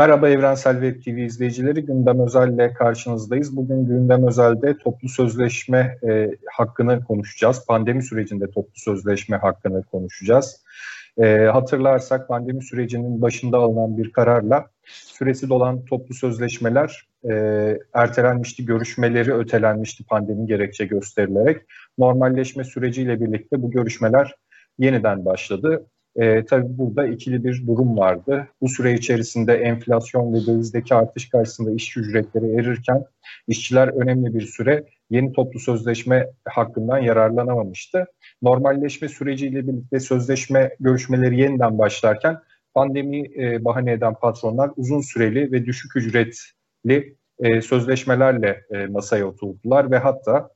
Merhaba Evrensel Web TV izleyicileri. Gündem Özel'le karşınızdayız. Bugün Gündem Özel'de toplu sözleşme e, hakkını konuşacağız. Pandemi sürecinde toplu sözleşme hakkını konuşacağız. E, hatırlarsak pandemi sürecinin başında alınan bir kararla süresi dolan toplu sözleşmeler e, ertelenmişti, görüşmeleri ötelenmişti pandemi gerekçe gösterilerek. Normalleşme süreciyle birlikte bu görüşmeler yeniden başladı. E, tabii burada ikili bir durum vardı. Bu süre içerisinde enflasyon ve dövizdeki artış karşısında iş ücretleri erirken işçiler önemli bir süre yeni toplu sözleşme hakkından yararlanamamıştı. Normalleşme süreciyle birlikte sözleşme görüşmeleri yeniden başlarken pandemi e, bahane eden patronlar uzun süreli ve düşük ücretli e, sözleşmelerle e, masaya oturdular ve hatta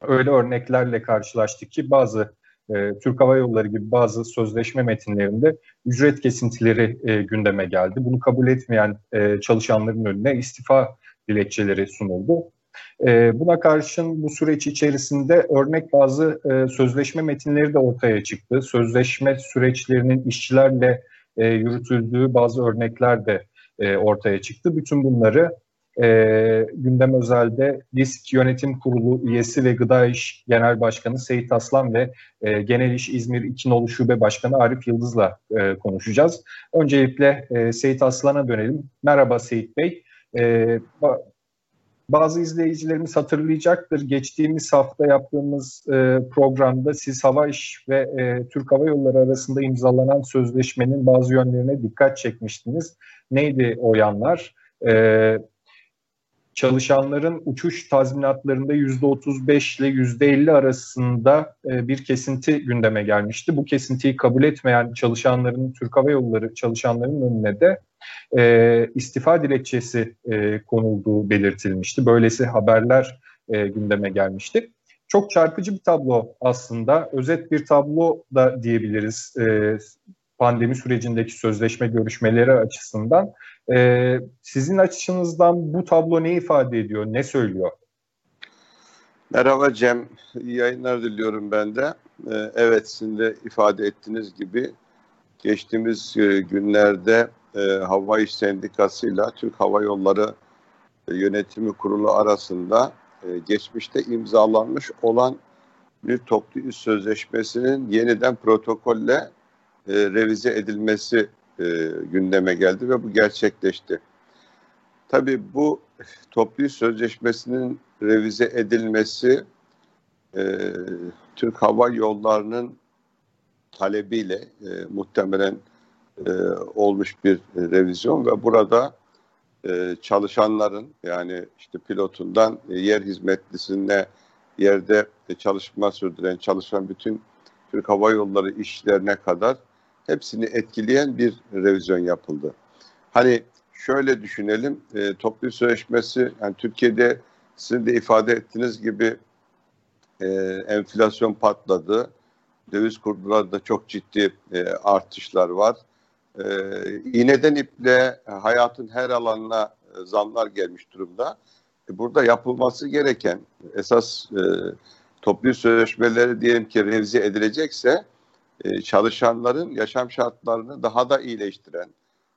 öyle örneklerle karşılaştık ki bazı e, Türk Hava Yolları gibi bazı sözleşme metinlerinde ücret kesintileri e, gündeme geldi. Bunu kabul etmeyen e, çalışanların önüne istifa dilekçeleri sunuldu. E, buna karşın bu süreç içerisinde örnek bazı e, sözleşme metinleri de ortaya çıktı. Sözleşme süreçlerinin işçilerle e, yürütüldüğü bazı örnekler de e, ortaya çıktı. Bütün bunları e, gündem özelde Disk Yönetim Kurulu üyesi ve Gıda İş Genel Başkanı Seyit Aslan ve e, Genel İş İzmir İkinoğlu Şube Başkanı Arif Yıldız'la e, konuşacağız. Öncelikle e, Seyit Aslan'a dönelim. Merhaba Seyit Bey. E, bazı izleyicilerimiz hatırlayacaktır. Geçtiğimiz hafta yaptığımız e, programda siz Hava İş ve e, Türk Hava Yolları arasında imzalanan sözleşmenin bazı yönlerine dikkat çekmiştiniz. Neydi o yanlar? E, çalışanların uçuş tazminatlarında %35 ile %50 arasında e, bir kesinti gündeme gelmişti. Bu kesintiyi kabul etmeyen çalışanların, Türk Hava Yolları çalışanların önüne de e, istifa dilekçesi e, konulduğu belirtilmişti. Böylesi haberler e, gündeme gelmişti. Çok çarpıcı bir tablo aslında. Özet bir tablo da diyebiliriz pandemi sürecindeki sözleşme görüşmeleri açısından. E, sizin açınızdan bu tablo ne ifade ediyor, ne söylüyor? Merhaba Cem, iyi yayınlar diliyorum ben de. Ee, evet, sizin de ifade ettiğiniz gibi geçtiğimiz e, günlerde e, Hava İş Sendikası ile Türk Hava Yolları e, Yönetimi Kurulu arasında e, geçmişte imzalanmış olan bir toplu iş sözleşmesinin yeniden protokolle e, revize edilmesi e, gündeme geldi ve bu gerçekleşti. Tabii bu toplu sözleşmesinin revize edilmesi e, Türk Hava Yolları'nın talebiyle e, muhtemelen e, olmuş bir revizyon ve burada e, çalışanların yani işte pilotundan e, yer hizmetlisine yerde çalışma sürdüren çalışan bütün Türk Hava Yolları işlerine kadar hepsini etkileyen bir revizyon yapıldı. Hani şöyle düşünelim, e, toplu sözleşmesi, yani Türkiye'de sizin de ifade ettiğiniz gibi e, enflasyon patladı, döviz kurlarında çok ciddi e, artışlar var. E, iğneden iple hayatın her alanına e, zamlar gelmiş durumda. E, burada yapılması gereken esas e, toplu sözleşmeleri diyelim ki revize edilecekse e, çalışanların yaşam şartlarını daha da iyileştiren,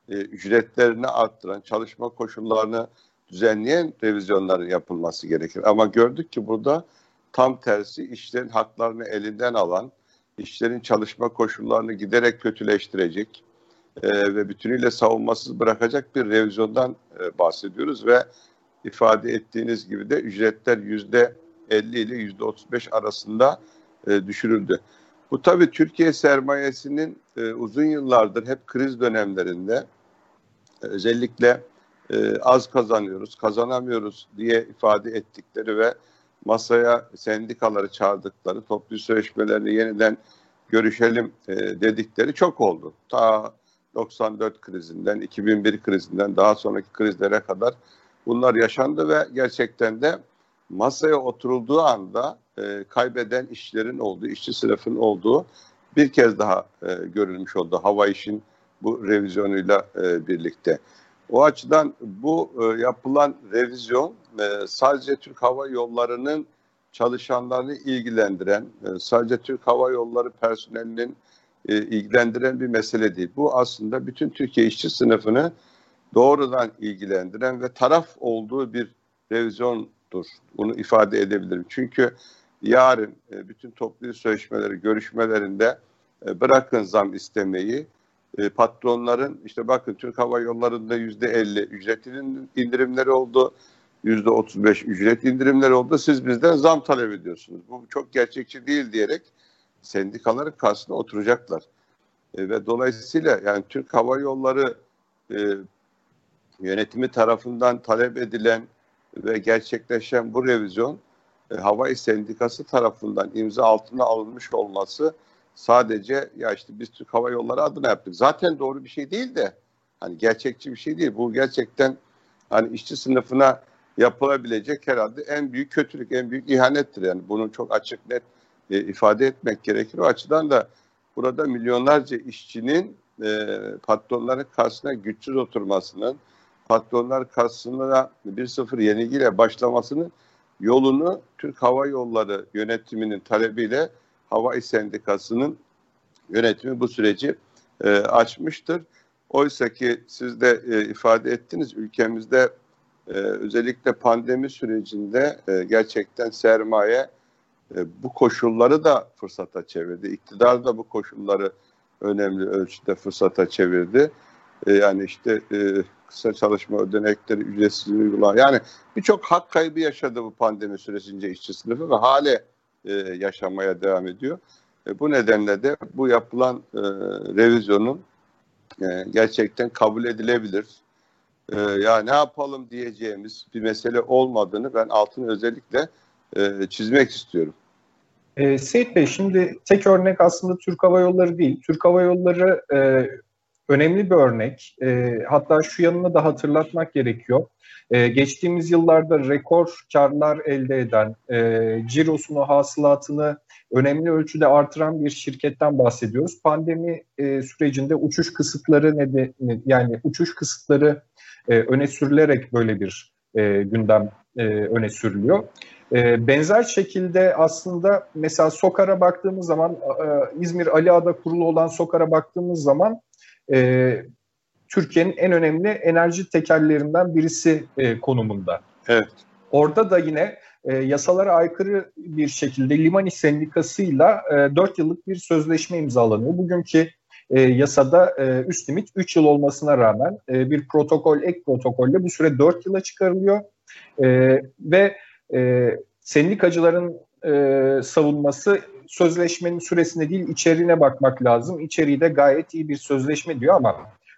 e, ücretlerini arttıran, çalışma koşullarını düzenleyen revizyonların yapılması gerekir. Ama gördük ki burada tam tersi işlerin haklarını elinden alan, işlerin çalışma koşullarını giderek kötüleştirecek e, ve bütünüyle savunmasız bırakacak bir revizyondan bahsediyoruz ve ifade ettiğiniz gibi de ücretler yüzde 50 ile yüzde 35 arasında düşürüldü. Bu tabii Türkiye sermayesinin e, uzun yıllardır hep kriz dönemlerinde e, özellikle e, az kazanıyoruz, kazanamıyoruz diye ifade ettikleri ve masaya sendikaları çağırdıkları, toplu sözleşmelerini yeniden görüşelim e, dedikleri çok oldu. Ta 94 krizinden, 2001 krizinden daha sonraki krizlere kadar bunlar yaşandı ve gerçekten de masaya oturulduğu anda e, kaybeden işçilerin olduğu, işçi sınıfının olduğu bir kez daha e, görülmüş oldu hava işin bu revizyonuyla e, birlikte. O açıdan bu e, yapılan revizyon e, sadece Türk Hava Yolları'nın çalışanlarını ilgilendiren, e, sadece Türk Hava Yolları personelinin e, ilgilendiren bir mesele değil. Bu aslında bütün Türkiye işçi sınıfını doğrudan ilgilendiren ve taraf olduğu bir revizyondur. Bunu ifade edebilirim. Çünkü yarın e, bütün toplu sözleşmeleri görüşmelerinde e, bırakın zam istemeyi e, patronların işte bakın Türk Hava Yolları'nda yüzde 50 ücret indirimleri oldu. Yüzde 35 ücret indirimleri oldu. Siz bizden zam talep ediyorsunuz. Bu çok gerçekçi değil diyerek sendikaların karşısına oturacaklar. Ve dolayısıyla yani Türk Hava Yolları yönetimi tarafından talep edilen ve gerçekleşen bu revizyon e, Havai Sendikası tarafından imza altına alınmış olması sadece ya işte biz Türk Hava Yolları adına yaptık. Zaten doğru bir şey değil de hani gerçekçi bir şey değil. Bu gerçekten hani işçi sınıfına yapılabilecek herhalde en büyük kötülük, en büyük ihanettir. Yani bunu çok açık net e, ifade etmek gerekir. O açıdan da burada milyonlarca işçinin e, patronların karşısına güçsüz oturmasının, patronlar karşısına 1-0 yenilgiyle başlamasının yolunu Türk Hava Yolları yönetiminin talebiyle Hava Sendikası'nın yönetimi bu süreci e, açmıştır. Oysa ki siz de e, ifade ettiniz ülkemizde e, özellikle pandemi sürecinde e, gerçekten sermaye e, bu koşulları da fırsata çevirdi. İktidar da bu koşulları önemli ölçüde fırsata çevirdi. E, yani işte e, kısa çalışma ödenekleri ücretsiz uygulama. Yani birçok hak kaybı yaşadı bu pandemi sürecince işçi sınıfı ve hale e, yaşamaya devam ediyor. E, bu nedenle de bu yapılan e, revizyonun e, gerçekten kabul edilebilir. E, ya ne yapalım diyeceğimiz bir mesele olmadığını ben altını özellikle e, çizmek istiyorum. E, Seyit Bey şimdi tek örnek aslında Türk Hava Yolları değil. Türk Hava Yolları e, önemli bir örnek. E, hatta şu yanını da hatırlatmak gerekiyor. E, geçtiğimiz yıllarda rekor karlar elde eden, e, cirosunu, hasılatını önemli ölçüde artıran bir şirketten bahsediyoruz. Pandemi e, sürecinde uçuş kısıtları nedeni, yani uçuş kısıtları e, öne sürülerek böyle bir e, gündem e, öne sürülüyor. E, benzer şekilde aslında mesela Sokar'a baktığımız zaman e, İzmir Aliağa'da kurulu olan Sokar'a baktığımız zaman e, Türkiye'nin en önemli enerji tekerlerinden birisi e, konumunda. Evet. Orada da yine e, yasalara aykırı bir şekilde Limani Sendikası'yla e, 4 yıllık bir sözleşme imzalanıyor. Bugünkü e, yasada e, üst limit 3 yıl olmasına rağmen e, bir protokol, ek protokolle bu süre 4 yıla çıkarılıyor. E, ve e, sendikacıların e, savunması sözleşmenin süresine değil içeriğine bakmak lazım. İçeriği de gayet iyi bir sözleşme diyor ama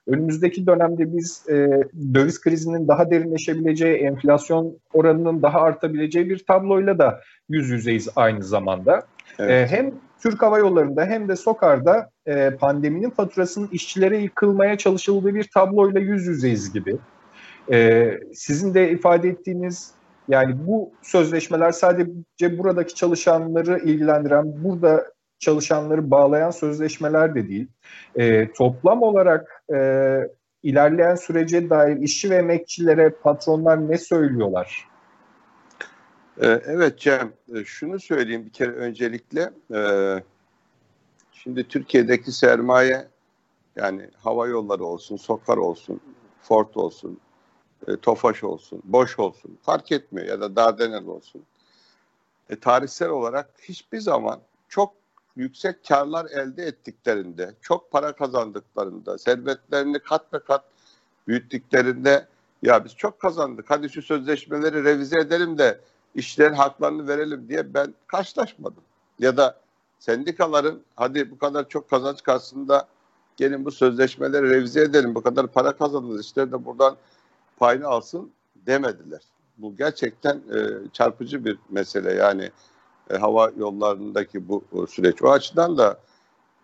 önümüzdeki dönemde biz e, döviz krizinin daha derinleşebileceği, enflasyon oranının daha artabileceği bir tabloyla da yüz yüzeyiz aynı zamanda. Evet. E, hem Türk Hava Yolları'nda hem de SOKAR'da e, pandeminin faturasının işçilere yıkılmaya çalışıldığı bir tabloyla yüz yüzeyiz gibi. E, sizin de ifade ettiğiniz yani bu sözleşmeler sadece buradaki çalışanları ilgilendiren, burada çalışanları bağlayan sözleşmeler de değil. E, toplam olarak e, ilerleyen sürece dair işçi ve emekçilere patronlar ne söylüyorlar? E, evet Cem, e, şunu söyleyeyim bir kere öncelikle. E, şimdi Türkiye'deki sermaye yani hava yolları olsun, Sokar olsun, Ford olsun, e, Tofaş olsun, Boş olsun fark etmiyor ya da Dardanel olsun. E, tarihsel olarak hiçbir zaman çok yüksek karlar elde ettiklerinde, çok para kazandıklarında, servetlerini kat ve kat büyüttüklerinde ya biz çok kazandık hadi şu sözleşmeleri revize edelim de işlerin haklarını verelim diye ben karşılaşmadım. Ya da sendikaların hadi bu kadar çok kazanç karşısında gelin bu sözleşmeleri revize edelim bu kadar para kazandınız işte de buradan payını alsın demediler. Bu gerçekten e, çarpıcı bir mesele yani e, hava yollarındaki bu süreç. O açıdan da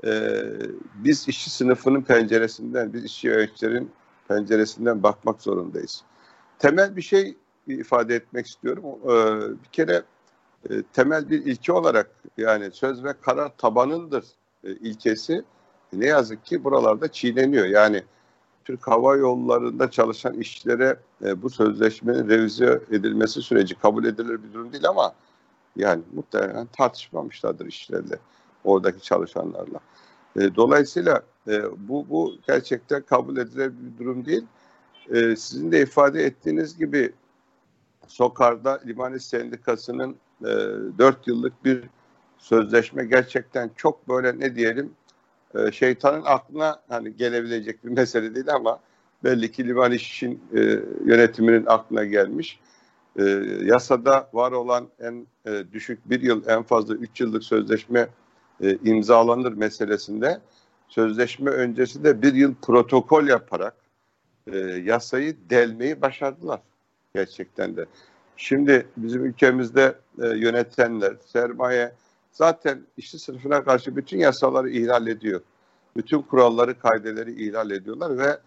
e, biz işçi sınıfının penceresinden, biz işçi yöneticilerin penceresinden bakmak zorundayız. Temel bir şey ifade etmek istiyorum. E, bir kere e, temel bir ilke olarak yani söz ve karar tabanındır e, ilkesi ne yazık ki buralarda çiğneniyor. Yani Türk Hava Yolları'nda çalışan işçilere e, bu sözleşmenin revize edilmesi süreci kabul edilir bir durum değil ama yani muhtemelen tartışmamışlardır işlerle, oradaki çalışanlarla. E, dolayısıyla e, bu, bu gerçekten kabul edilir bir durum değil. e, sizin de ifade ettiğiniz gibi Sokar'da Limani Sendikası'nın e, 4 yıllık bir sözleşme gerçekten çok böyle ne diyelim e, şeytanın aklına hani gelebilecek bir mesele değil ama belli ki liman işin e, yönetiminin aklına gelmiş. E, yasada var olan en e, düşük bir yıl en fazla üç yıllık sözleşme e, imzalanır meselesinde sözleşme öncesi de bir yıl protokol yaparak e, yasayı delmeyi başardılar gerçekten de. Şimdi bizim ülkemizde e, yönetenler, sermaye zaten işçi sınıfına karşı bütün yasaları ihlal ediyor. Bütün kuralları, kaideleri ihlal ediyorlar ve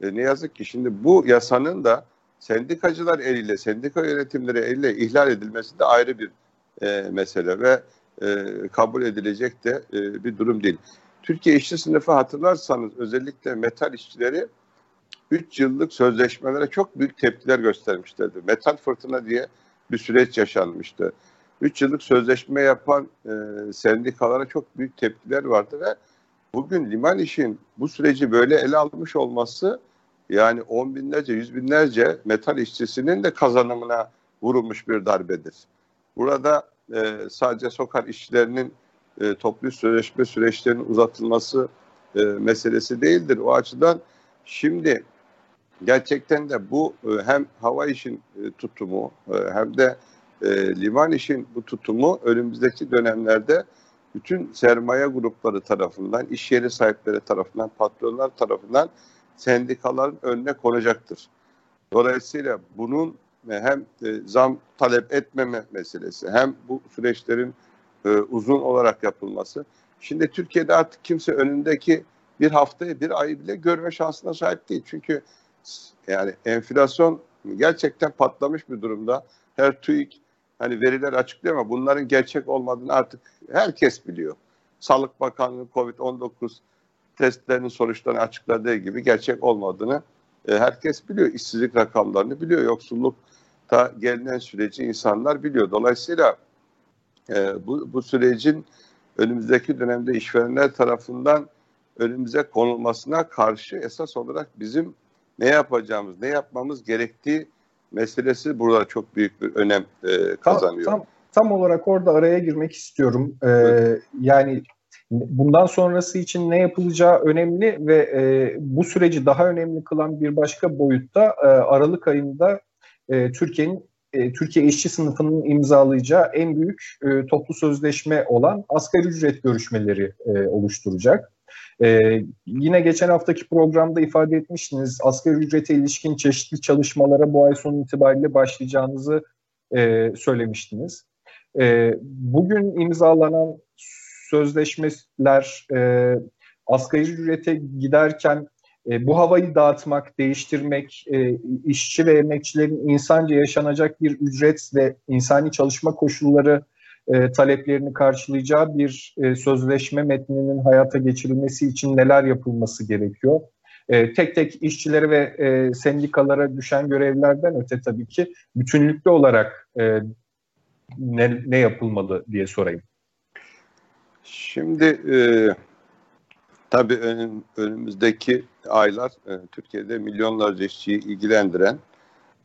e, ne yazık ki şimdi bu yasanın da sendikacılar eliyle, sendika yönetimleri eliyle ihlal edilmesi de ayrı bir e, mesele ve e, kabul edilecek de e, bir durum değil. Türkiye işçi sınıfı hatırlarsanız özellikle metal işçileri 3 yıllık sözleşmelere çok büyük tepkiler göstermişlerdi. Metal fırtına diye bir süreç yaşanmıştı. 3 yıllık sözleşme yapan e, sendikalara çok büyük tepkiler vardı ve bugün liman işin bu süreci böyle ele almış olması yani on binlerce, yüz binlerce metal işçisinin de kazanımına vurulmuş bir darbedir. Burada e, sadece sokak işçilerinin e, toplu sözleşme süreçlerinin uzatılması e, meselesi değildir. O açıdan şimdi gerçekten de bu e, hem hava işin e, tutumu e, hem de e, liman işin bu tutumu önümüzdeki dönemlerde bütün sermaye grupları tarafından, iş yeri sahipleri tarafından, patronlar tarafından sendikaların önüne konacaktır. Dolayısıyla bunun hem e, zam talep etmeme meselesi hem bu süreçlerin e, uzun olarak yapılması. Şimdi Türkiye'de artık kimse önündeki bir haftayı bir ayı bile görme şansına sahip değil. Çünkü yani enflasyon gerçekten patlamış bir durumda. Her TÜİK hani veriler açıklıyor ama bunların gerçek olmadığını artık herkes biliyor. Sağlık Bakanlığı COVID-19 testlerinin sonuçlarını açıkladığı gibi gerçek olmadığını e, herkes biliyor. İşsizlik rakamlarını biliyor. Yoksullukta gelinen süreci insanlar biliyor. Dolayısıyla e, bu, bu sürecin önümüzdeki dönemde işverenler tarafından önümüze konulmasına karşı esas olarak bizim ne yapacağımız, ne yapmamız gerektiği meselesi burada çok büyük bir önem e, kazanıyor. Tam, tam, tam olarak orada araya girmek istiyorum. Ee, yani bundan sonrası için ne yapılacağı önemli ve e, bu süreci daha önemli kılan bir başka boyutta e, Aralık ayında e, Türkiye'nin e, Türkiye işçi sınıfının imzalayacağı en büyük e, toplu sözleşme olan asgari ücret görüşmeleri e, oluşturacak. E, yine geçen haftaki programda ifade etmiştiniz asgari ücrete ilişkin çeşitli çalışmalara bu ay sonu itibariyle başlayacağınızı e, söylemiştiniz. E, bugün imzalanan sözleşmeler e, asgari ücrete giderken e, bu havayı dağıtmak, değiştirmek, e, işçi ve emekçilerin insanca yaşanacak bir ücret ve insani çalışma koşulları e, taleplerini karşılayacağı bir e, sözleşme metninin hayata geçirilmesi için neler yapılması gerekiyor? E, tek tek işçilere ve e, sendikalara düşen görevlerden öte tabii ki bütünlüklü olarak e, ne, ne yapılmalı diye sorayım. Şimdi e, tabii ön, önümüzdeki aylar e, Türkiye'de milyonlarca işçiyi ilgilendiren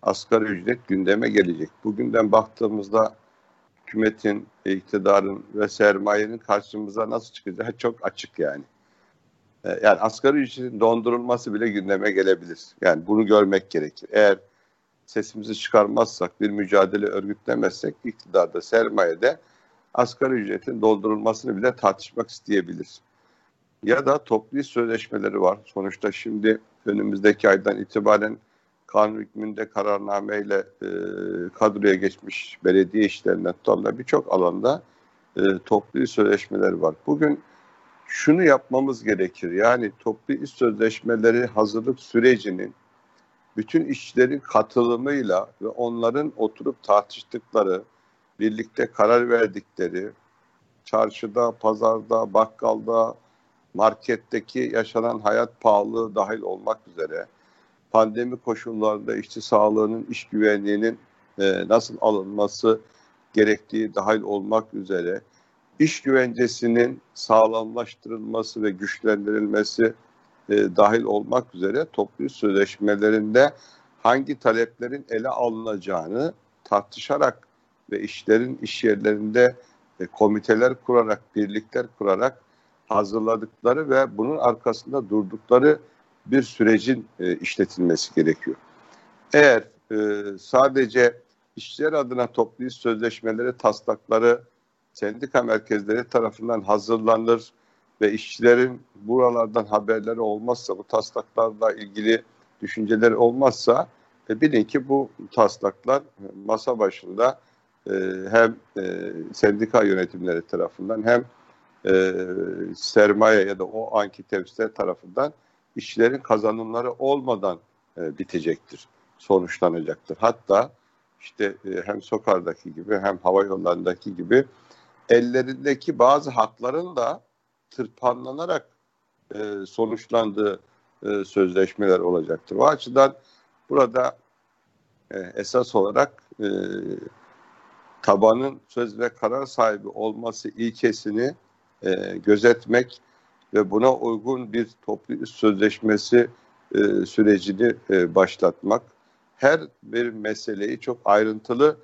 asgari ücret gündeme gelecek. Bugünden baktığımızda hükümetin, iktidarın ve sermayenin karşımıza nasıl çıkacağı çok açık yani. E, yani asgari ücretin dondurulması bile gündeme gelebilir. Yani bunu görmek gerekir. Eğer sesimizi çıkarmazsak, bir mücadele örgütlemezsek iktidarda, sermayede asgari ücretin doldurulmasını bile tartışmak isteyebilir. Ya da toplu sözleşmeleri var. Sonuçta şimdi önümüzdeki aydan itibaren kanun hükmünde kararnameyle e, kadroya geçmiş belediye işlerinden tutan birçok alanda e, toplu iş sözleşmeleri var. Bugün şunu yapmamız gerekir. Yani toplu iş sözleşmeleri hazırlık sürecinin bütün işçilerin katılımıyla ve onların oturup tartıştıkları, birlikte karar verdikleri, çarşıda, pazarda, bakkalda, marketteki yaşanan hayat pahalılığı dahil olmak üzere pandemi koşullarında işçi sağlığının, iş güvenliğinin e, nasıl alınması gerektiği dahil olmak üzere iş güvencesinin sağlamlaştırılması ve güçlendirilmesi e, dahil olmak üzere toplu sözleşmelerinde hangi taleplerin ele alınacağını tartışarak ve işlerin iş yerlerinde e, komiteler kurarak, birlikler kurarak hazırladıkları ve bunun arkasında durdukları bir sürecin e, işletilmesi gerekiyor. Eğer e, sadece işçiler adına toplu iş sözleşmeleri, taslakları sendika merkezleri tarafından hazırlanır ve işçilerin buralardan haberleri olmazsa, bu taslaklarla ilgili düşünceleri olmazsa e, bilin ki bu taslaklar masa başında e, hem e, sendika yönetimleri tarafından hem e, sermaye ya da o anki temsilciler tarafından işçilerin kazanımları olmadan e, bitecektir, sonuçlanacaktır. Hatta işte e, hem Sokar'daki gibi hem hava yollarındaki gibi ellerindeki bazı hakların da tırpanlanarak e, sonuçlandığı e, sözleşmeler olacaktır. O açıdan burada e, esas olarak e, tabanın söz ve karar sahibi olması ilkesini e, gözetmek ve buna uygun bir toplu sözleşmesi e, sürecini e, başlatmak, her bir meseleyi çok ayrıntılı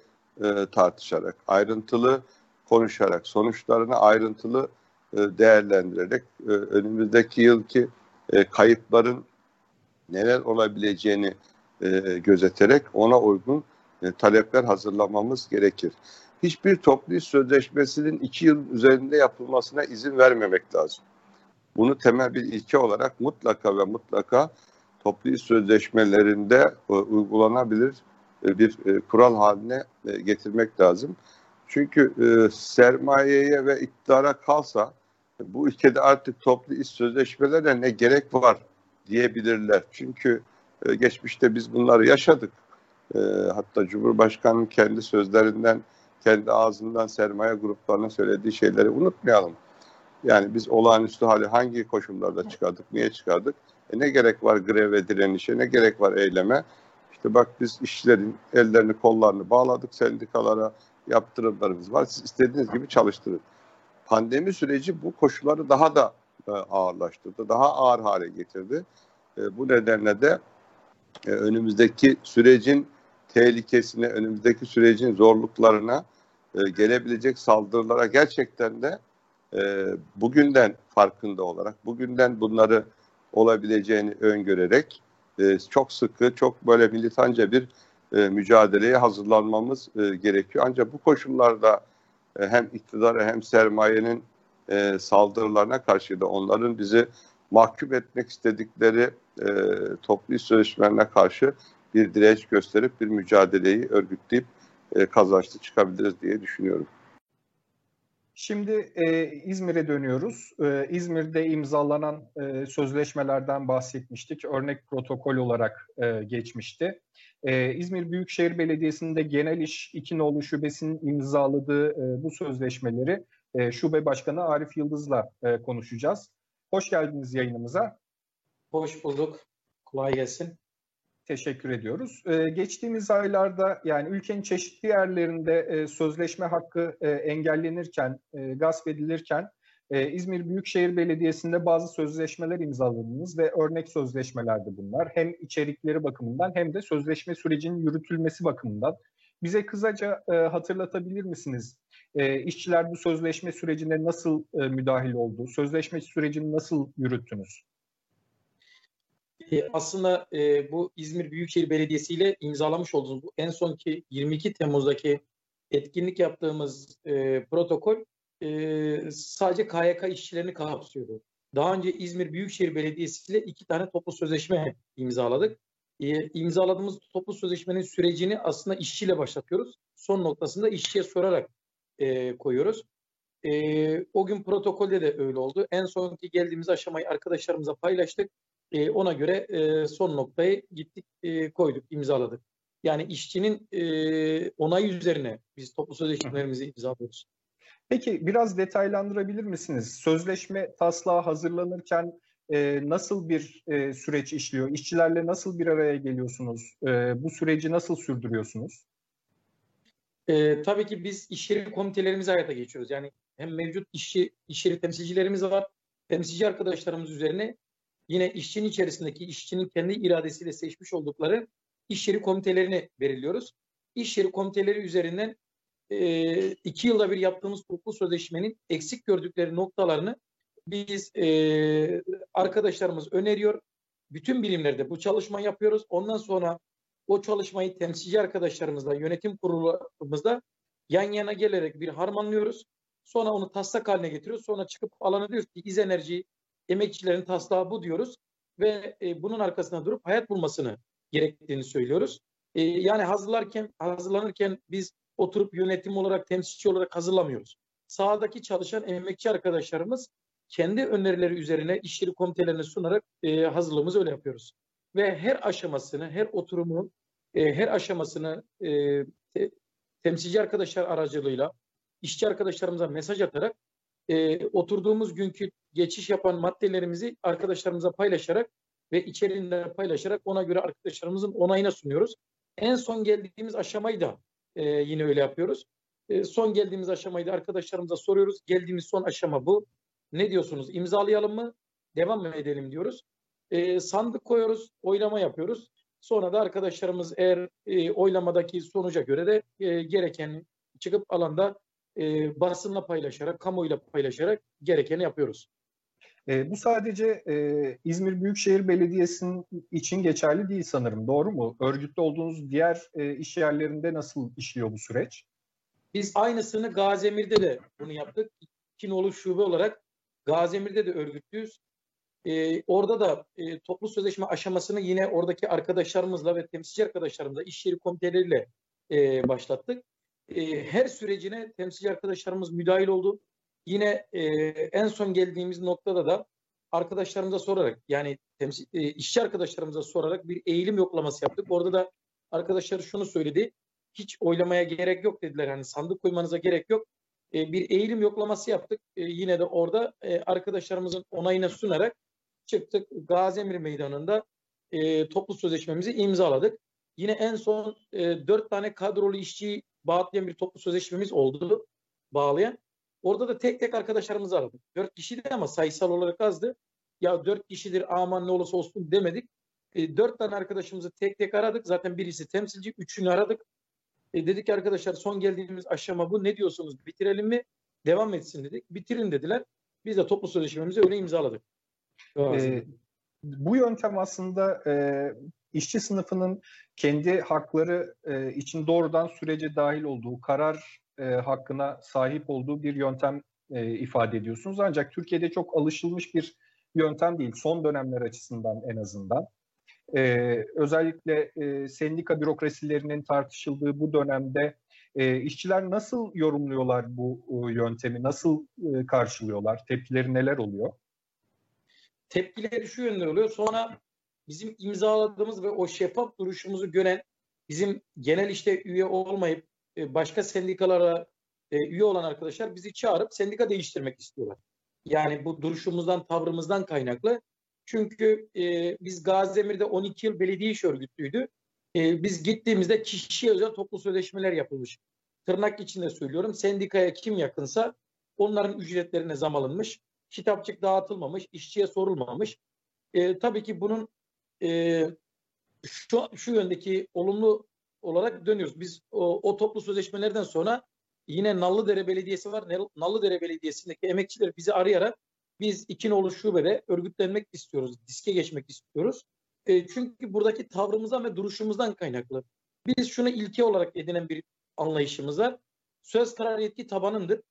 e, tartışarak, ayrıntılı konuşarak, sonuçlarını ayrıntılı e, değerlendirerek e, önümüzdeki yılki e, kayıpların neler olabileceğini e, gözeterek ona uygun e, talepler hazırlamamız gerekir. Hiçbir toplu sözleşmesinin iki yıl üzerinde yapılmasına izin vermemek lazım. Bunu temel bir ilke olarak mutlaka ve mutlaka toplu iş sözleşmelerinde e, uygulanabilir e, bir e, kural haline getirmek lazım. Çünkü sermayeye ve iktidara kalsa bu ülkede artık toplu iş sözleşmelerine ne gerek var diyebilirler. Çünkü geçmişte biz bunları yaşadık. Hatta Cumhurbaşkanı'nın kendi sözlerinden, kendi ağzından sermaye gruplarına söylediği şeyleri unutmayalım. Yani biz olağanüstü hali hangi koşullarda çıkardık, niye çıkardık? E ne gerek var greve, direnişe, ne gerek var eyleme? İşte bak biz işçilerin ellerini, kollarını bağladık sendikalara, yaptırımlarımız var. Siz istediğiniz gibi çalıştırın. Pandemi süreci bu koşulları daha da e, ağırlaştırdı, daha ağır hale getirdi. E, bu nedenle de e, önümüzdeki sürecin tehlikesine, önümüzdeki sürecin zorluklarına, gelebilecek saldırılara gerçekten de bugünden farkında olarak, bugünden bunları olabileceğini öngörerek çok sıkı, çok böyle militanca bir e, mücadeleye hazırlanmamız e, gerekiyor. Ancak bu koşullarda e, hem iktidara hem sermayenin e, saldırılarına karşı da onların bizi mahkum etmek istedikleri e, toplu sözleşmelerine karşı bir direnç gösterip bir mücadeleyi örgütleyip e, kazançlı çıkabiliriz diye düşünüyorum. Şimdi e, İzmir'e dönüyoruz. E, İzmir'de imzalanan e, sözleşmelerden bahsetmiştik. Örnek protokol olarak e, geçmişti. E, İzmir Büyükşehir Belediyesi'nde Genel İş 2 Nolu Şubesi'nin imzaladığı e, bu sözleşmeleri e, Şube Başkanı Arif Yıldız'la e, konuşacağız. Hoş geldiniz yayınımıza. Hoş bulduk. Kolay gelsin. Teşekkür ediyoruz. Ee, geçtiğimiz aylarda yani ülkenin çeşitli yerlerinde e, sözleşme hakkı e, engellenirken, e, gasp edilirken e, İzmir Büyükşehir Belediyesi'nde bazı sözleşmeler imzaladınız ve örnek sözleşmelerdi bunlar. Hem içerikleri bakımından hem de sözleşme sürecinin yürütülmesi bakımından. Bize kısaca hatırlatabilir misiniz? E, işçiler bu sözleşme sürecine nasıl müdahil oldu? Sözleşme sürecini nasıl yürüttünüz? E, aslında e, bu İzmir Büyükşehir Belediyesi ile imzalamış olduğumuz bu en sonki 22 Temmuz'daki etkinlik yaptığımız e, protokol e, sadece KYK işçilerini kapsıyordu. Daha önce İzmir Büyükşehir Belediyesi ile iki tane toplu sözleşme imzaladık. E, imzaladığımız toplu sözleşmenin sürecini aslında işçiyle başlatıyoruz. Son noktasında işçiye sorarak e, koyuyoruz. E, o gün protokolde de öyle oldu. En sonki geldiğimiz aşamayı arkadaşlarımıza paylaştık. E, ona göre e, son noktayı gittik e, koyduk, imzaladık. Yani işçinin e, onayı üzerine biz toplu sözleşmelerimizi imzalıyoruz. Peki biraz detaylandırabilir misiniz? Sözleşme taslağı hazırlanırken e, nasıl bir e, süreç işliyor? İşçilerle nasıl bir araya geliyorsunuz? E, bu süreci nasıl sürdürüyorsunuz? E, tabii ki biz iş yeri komitelerimizi hayata geçiyoruz. Yani hem mevcut işçi, iş yeri temsilcilerimiz var. Temsilci arkadaşlarımız üzerine yine işçinin içerisindeki işçinin kendi iradesiyle seçmiş oldukları iş yeri komitelerini belirliyoruz. İş yeri komiteleri üzerinden e, iki yılda bir yaptığımız toplu sözleşmenin eksik gördükleri noktalarını biz e, arkadaşlarımız öneriyor. Bütün bilimlerde bu çalışma yapıyoruz. Ondan sonra o çalışmayı temsilci arkadaşlarımızla, yönetim kurulumuzda yan yana gelerek bir harmanlıyoruz. Sonra onu taslak haline getiriyoruz. Sonra çıkıp alana diyoruz ki iz enerji emekçilerin taslağı bu diyoruz. Ve e, bunun arkasına durup hayat bulmasını gerektiğini söylüyoruz. E, yani hazırlarken, hazırlanırken biz oturup yönetim olarak, temsilci olarak hazırlamıyoruz. Sahadaki çalışan emekçi arkadaşlarımız kendi önerileri üzerine işleri komitelerine sunarak e, hazırlığımızı öyle yapıyoruz. Ve her aşamasını, her oturumun e, her aşamasını e, te, temsilci arkadaşlar aracılığıyla işçi arkadaşlarımıza mesaj atarak e, oturduğumuz günkü geçiş yapan maddelerimizi arkadaşlarımıza paylaşarak ve içeriğinde paylaşarak ona göre arkadaşlarımızın onayına sunuyoruz. En son geldiğimiz aşamayı da e, yine öyle yapıyoruz. E, son geldiğimiz aşamayı da arkadaşlarımıza soruyoruz. Geldiğimiz son aşama bu. Ne diyorsunuz? İmzalayalım mı? Devam mı edelim diyoruz. E, sandık koyuyoruz, oylama yapıyoruz. Sonra da arkadaşlarımız eğer e, oylamadaki sonuca göre de e, gereken çıkıp alanda e, basınla paylaşarak, kamuoyuyla paylaşarak gerekeni yapıyoruz. E, bu sadece e, İzmir Büyükşehir Belediyesi'nin için geçerli değil sanırım. Doğru mu? Örgütlü olduğunuz diğer e, iş yerlerinde nasıl işliyor bu süreç? Biz aynısını Gaziemir'de de bunu yaptık. Kinolu şube olarak Gaziemir'de de örgütlüyüz. Ee, orada da e, toplu sözleşme aşamasını yine oradaki arkadaşlarımızla ve temsilci arkadaşlarımızla, iş yeri komiteleriyle e, başlattık. E, her sürecine temsilci arkadaşlarımız müdahil oldu. Yine e, en son geldiğimiz noktada da arkadaşlarımıza sorarak yani temsil, e, işçi arkadaşlarımıza sorarak bir eğilim yoklaması yaptık. Orada da arkadaşlar şunu söyledi. Hiç oylamaya gerek yok dediler. Hani sandık koymanıza gerek yok. E, bir eğilim yoklaması yaptık. E, yine de orada e, arkadaşlarımızın onayına sunarak çıktık. Gazemir Meydanı'nda e, toplu sözleşmemizi imzaladık. Yine en son e, dört tane kadrolu işçiyi bağlayan bir toplu sözleşmemiz oldu. Bağlayan. Orada da tek tek arkadaşlarımızı aradık. Dört kişiydi ama sayısal olarak azdı. Ya dört kişidir aman ne olursa olsun demedik. E, dört tane arkadaşımızı tek tek aradık. Zaten birisi temsilci, üçünü aradık. E, dedik ki arkadaşlar son geldiğimiz aşama bu. Ne diyorsunuz? Bitirelim mi? Devam etsin dedik. Bitirin dediler. Biz de toplu sözleşmemizi öyle imzaladık. Ee, bu yöntem aslında e, işçi sınıfının kendi hakları e, için doğrudan sürece dahil olduğu, karar e, hakkına sahip olduğu bir yöntem e, ifade ediyorsunuz. Ancak Türkiye'de çok alışılmış bir yöntem değil, son dönemler açısından en azından. E, özellikle e, sendika bürokrasilerinin tartışıldığı bu dönemde e, işçiler nasıl yorumluyorlar bu e, yöntemi, nasıl e, karşılıyorlar, tepkileri neler oluyor? Tepkileri şu yönde oluyor. Sonra bizim imzaladığımız ve o şeffaf duruşumuzu gören bizim genel işte üye olmayıp e, başka sendikalara e, üye olan arkadaşlar bizi çağırıp sendika değiştirmek istiyorlar. Yani bu duruşumuzdan, tavrımızdan kaynaklı. Çünkü e, biz Gaziemir'de 12 yıl belediye iş örgütlüydü. E, biz gittiğimizde kişiye özel toplu sözleşmeler yapılmış. Tırnak içinde söylüyorum. Sendikaya kim yakınsa onların ücretlerine zam alınmış. Kitapçık dağıtılmamış, işçiye sorulmamış. E, tabii ki bunun e, şu, şu yöndeki olumlu olarak dönüyoruz. Biz o, o toplu sözleşmelerden sonra yine Nallıdere Belediyesi var. Nallıdere Belediyesi'ndeki emekçiler bizi arayarak biz iki nolu şubede örgütlenmek istiyoruz, diske geçmek istiyoruz. E, çünkü buradaki tavrımızdan ve duruşumuzdan kaynaklı. Biz şunu ilke olarak edinen bir anlayışımız var. Söz karar yetki tabanındır.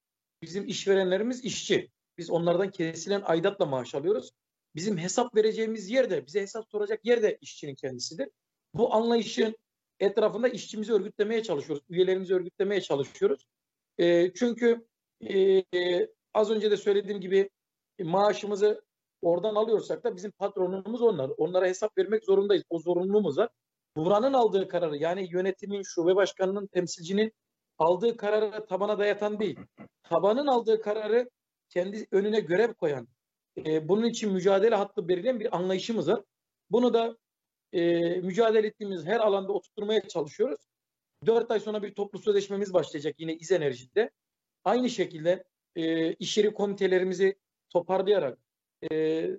Bizim işverenlerimiz işçi. Biz onlardan kesilen aidatla maaş alıyoruz. Bizim hesap vereceğimiz yer de, bize hesap soracak yer de işçinin kendisidir. Bu anlayışın etrafında işçimizi örgütlemeye çalışıyoruz. Üyelerimizi örgütlemeye çalışıyoruz. E, çünkü e, az önce de söylediğim gibi maaşımızı oradan alıyorsak da bizim patronumuz onlar. Onlara hesap vermek zorundayız. O zorunluluğumuz var. Buranın aldığı kararı yani yönetimin, şube başkanının, temsilcinin aldığı kararı tabana dayatan değil. Tabanın aldığı kararı kendi önüne görev koyan, e, bunun için mücadele hattı belirleyen bir anlayışımız var. Bunu da e, mücadele ettiğimiz her alanda oturtmaya çalışıyoruz. Dört ay sonra bir toplu sözleşmemiz başlayacak yine İz Enerji'de. Aynı şekilde e, iş yeri komitelerimizi toparlayarak e,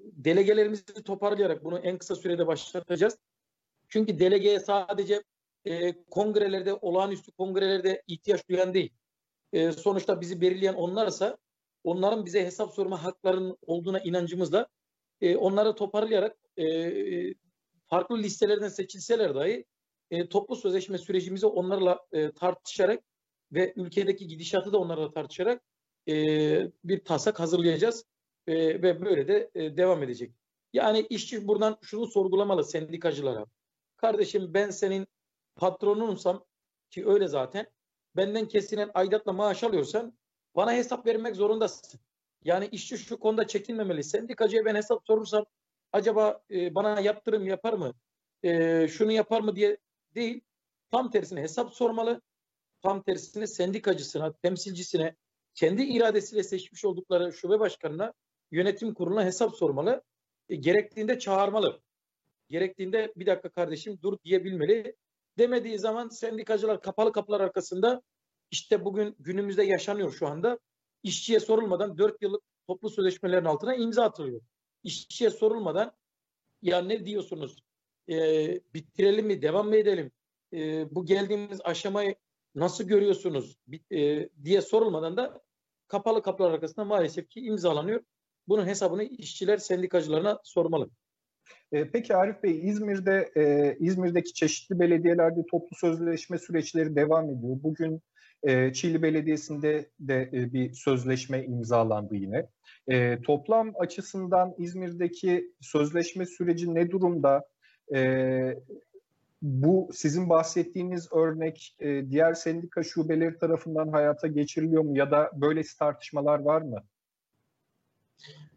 delegelerimizi toparlayarak bunu en kısa sürede başlatacağız. Çünkü delegeye sadece e, kongrelerde, olağanüstü kongrelerde ihtiyaç duyan değil. E, sonuçta bizi belirleyen onlarsa onların bize hesap sorma haklarının olduğuna inancımızla e, onları toparlayarak e, farklı listelerden seçilseler dahi e, toplu sözleşme sürecimizi onlarla e, tartışarak ve ülkedeki gidişatı da onlarla tartışarak e, bir tasak hazırlayacağız e, ve böyle de e, devam edecek. Yani işçi buradan şunu sorgulamalı sendikacılara. Kardeşim ben senin patronunsam ki öyle zaten benden kesilen aidatla maaş alıyorsan bana hesap vermek zorundasın. Yani işçi şu konuda çekinmemeli. Sendikacıya ben hesap sorursam acaba e, bana yaptırım yapar mı? E, şunu yapar mı diye değil. Tam tersine hesap sormalı. Tam tersine sendikacısına, temsilcisine, kendi iradesiyle seçmiş oldukları şube başkanına, yönetim kuruluna hesap sormalı. E, gerektiğinde çağırmalı. Gerektiğinde bir dakika kardeşim dur diyebilmeli. Demediği zaman sendikacılar kapalı kapılar arkasında işte bugün günümüzde yaşanıyor şu anda. İşçiye sorulmadan 4 yıllık toplu sözleşmelerin altına imza atılıyor. İşçiye sorulmadan ya ne diyorsunuz? Ee, bitirelim mi? Devam mı edelim? Ee, bu geldiğimiz aşamayı nasıl görüyorsunuz? E, diye sorulmadan da kapalı kapılar arkasında maalesef ki imzalanıyor. Bunun hesabını işçiler sendikacılarına sormalı. E, peki Arif Bey, İzmir'de e, İzmir'deki çeşitli belediyelerde toplu sözleşme süreçleri devam ediyor. Bugün e, Çiğli Belediyesi'nde de e, bir sözleşme imzalandı yine. E, toplam açısından İzmir'deki sözleşme süreci ne durumda? E, bu sizin bahsettiğiniz örnek e, diğer sendika şubeleri tarafından hayata geçiriliyor mu ya da böylesi tartışmalar var mı?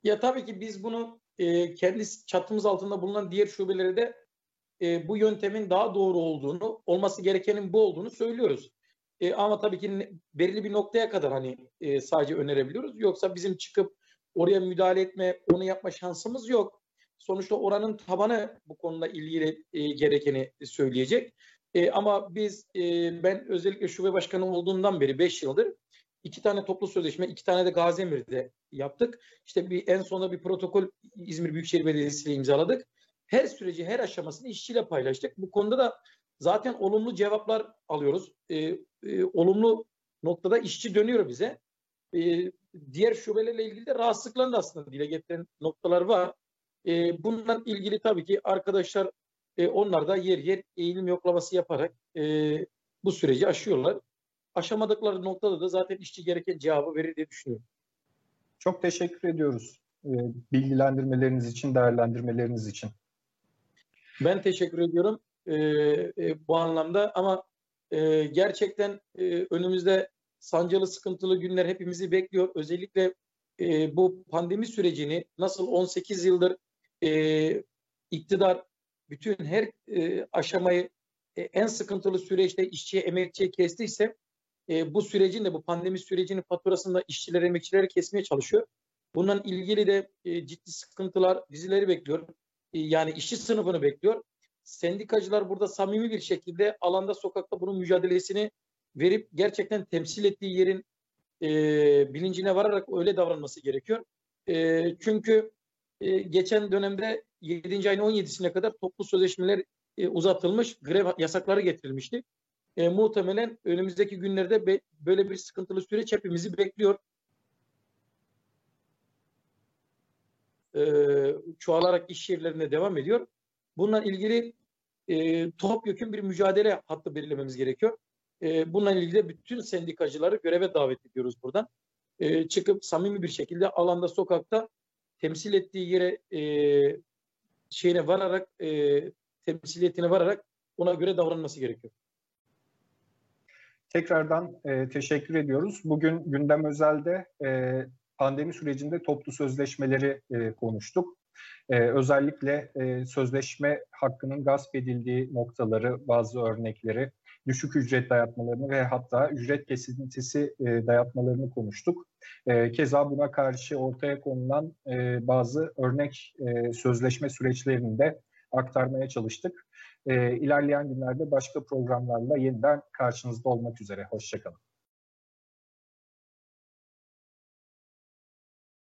Ya tabii ki biz bunu e, kendi çatımız altında bulunan diğer şubelere de e, bu yöntemin daha doğru olduğunu, olması gerekenin bu olduğunu söylüyoruz. E, ama tabii ki belirli bir noktaya kadar hani e, sadece önerebiliyoruz. Yoksa bizim çıkıp oraya müdahale etme, onu yapma şansımız yok. Sonuçta oranın tabanı bu konuda ilgili e, gerekeni söyleyecek. E, ama biz, e, ben özellikle şube başkanı olduğundan beri 5 yıldır iki tane toplu sözleşme, iki tane de Gaziemir'de yaptık. İşte bir en sonunda bir protokol İzmir Büyükşehir Belediyesi ile imzaladık. Her süreci, her aşamasını işçiyle paylaştık. Bu konuda da zaten olumlu cevaplar alıyoruz. E, e, olumlu noktada işçi dönüyor bize. E, diğer şubelerle ilgili de rahatsızlıklarını da aslında dile getiren noktalar var. E, bununla ilgili tabii ki arkadaşlar e, onlar da yer yer eğilim yoklaması yaparak e, bu süreci aşıyorlar. Aşamadıkları noktada da zaten işçi gereken cevabı verir diye düşünüyorum. Çok teşekkür ediyoruz e, bilgilendirmeleriniz için, değerlendirmeleriniz için. Ben teşekkür ediyorum e, e, bu anlamda ama e, gerçekten e, önümüzde sancılı sıkıntılı günler hepimizi bekliyor. Özellikle e, bu pandemi sürecini nasıl 18 yıldır e, iktidar bütün her e, aşamayı e, en sıkıntılı süreçte işçiye, emekçiye kestiyse e, bu sürecin de bu pandemi sürecinin faturasını da işçiler, emekçileri kesmeye çalışıyor. Bundan ilgili de e, ciddi sıkıntılar dizileri bekliyor. E, yani işçi sınıfını bekliyor sendikacılar burada samimi bir şekilde alanda sokakta bunun mücadelesini verip gerçekten temsil ettiği yerin e, bilincine vararak öyle davranması gerekiyor. E, çünkü e, geçen dönemde 7. ayın 17'sine kadar toplu sözleşmeler e, uzatılmış, grev yasakları getirilmişti. E, muhtemelen önümüzdeki günlerde be, böyle bir sıkıntılı süreç hepimizi bekliyor. E, çoğalarak iş yerlerine devam ediyor. Bununla ilgili e, topyekun bir mücadele hattı belirlememiz gerekiyor. E, bununla ilgili de bütün sendikacıları göreve davet ediyoruz buradan. E, çıkıp samimi bir şekilde alanda, sokakta temsil ettiği yere e, şeyine vararak, e, temsiliyetine vararak ona göre davranması gerekiyor. Tekrardan e, teşekkür ediyoruz. Bugün gündem özelde e, pandemi sürecinde toplu sözleşmeleri e, konuştuk. Ee, özellikle e, sözleşme hakkının gasp edildiği noktaları, bazı örnekleri, düşük ücret dayatmalarını ve hatta ücret kesintisi e, dayatmalarını konuştuk. E, keza buna karşı ortaya konulan e, bazı örnek e, sözleşme süreçlerini de aktarmaya çalıştık. E, ilerleyen günlerde başka programlarla yeniden karşınızda olmak üzere. Hoşçakalın.